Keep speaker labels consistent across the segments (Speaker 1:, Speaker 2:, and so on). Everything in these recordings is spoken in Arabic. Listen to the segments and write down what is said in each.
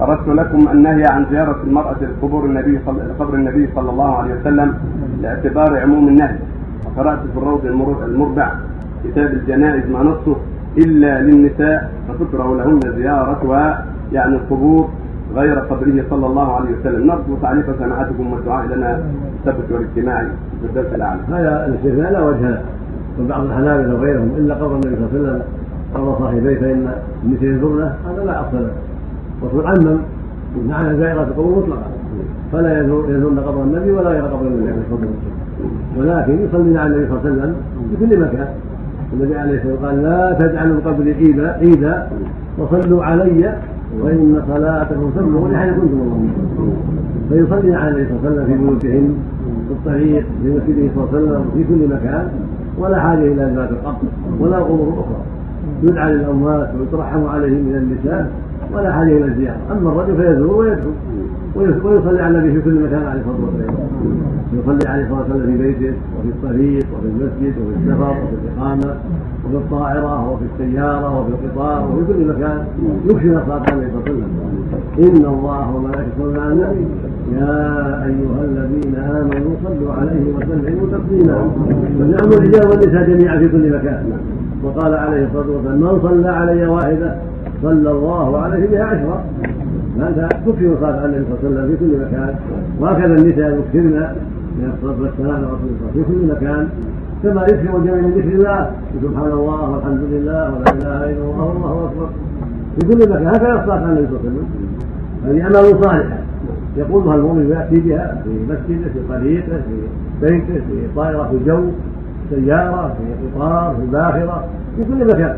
Speaker 1: أردت لكم النهي عن زيارة المرأة قبور النبي صلى قبر النبي صلى الله عليه وسلم لاعتبار عموم النهي. وقرأت في الروض المربع كتاب الجنائز ما نصه إلا للنساء فتكره لهن زيارتها يعني القبور غير قبره صلى الله عليه وسلم. نرجو تعليق سماحتكم والدعاء لنا الثبت والاجتماعي في الدرس الأعلى.
Speaker 2: هذا الاستثناء لا وجه له وبعض الحنابله وغيرهم إلا قبر النبي صلى الله عليه وسلم قبر صاحبيه فان النساء يزورنه هذا لا أصل له. والرسول عمم معنى زائرة القبور مطلقا فلا يزورن قبر النبي ولا غير قبر النبي عليه الصلاة والسلام. ولكن يصلين على النبي صلى الله عليه وسلم في كل مكان. النبي عليه الصلاة والسلام قال لا تجعلوا قبري عيدا عيدا وصلوا علي وإن صلاتكم تبلغ لحيث كنتم اللهم فيصلي على النبي صلى الله عليه وسلم في بيوتهن في الطريق في مسجده صلى الله عليه وسلم في كل مكان ولا حاجة إلى زياره القبر ولا قبور أخرى. يدعى للأموات ويترحم عليهم من النساء ولا حاجة إلى الزياره أما الرجل فيزور ويدخل ويصلي على النبي في كل مكان عليه الصلاة والسلام. يصلي عليه الصلاة والسلام في بيته وفي الطريق وفي المسجد وفي السفر وفي الإقامة وفي الطائرة وفي السيارة وفي القطار وفي كل مكان يكشف الصلاه عليه الصلاه والسلام إن الله وملائكته يصلون. على النبي يا أيها الذين آمنوا صلوا عليه وسلموا تسليما. ونعم الرجال والنساء جميعا في كل مكان. وقال عليه الصلاة والسلام من صلى علي واحدة صلى الله عليه بها عشرا فانت تكثر الصلاه على النبي صلى الله عليه وسلم في كل مكان وهكذا النساء يكثرن من الصلاة والسلام على رسول الله في كل مكان كما يكثر الجميع من ذكر الله سبحان الله والحمد لله ولا إله إلا الله والله أكبر. في كل مكان هكذا الصلاه على النبي صلى الله عليه وسلم. هذه أعمال صالحة يقولها المؤمن ويأتي بها في مسجده في طريقه في بيته في طائرة في الجو سيارة في قطار في باخرة في كل مكان.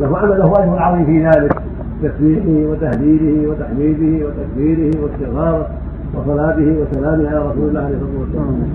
Speaker 2: له عمل له أجر عظيم في ذلك تسبيحه وتهليله وتحميده وتكبيره واستغفاره وصلاته وسلامه على رسول الله عليه الصلاه والسلام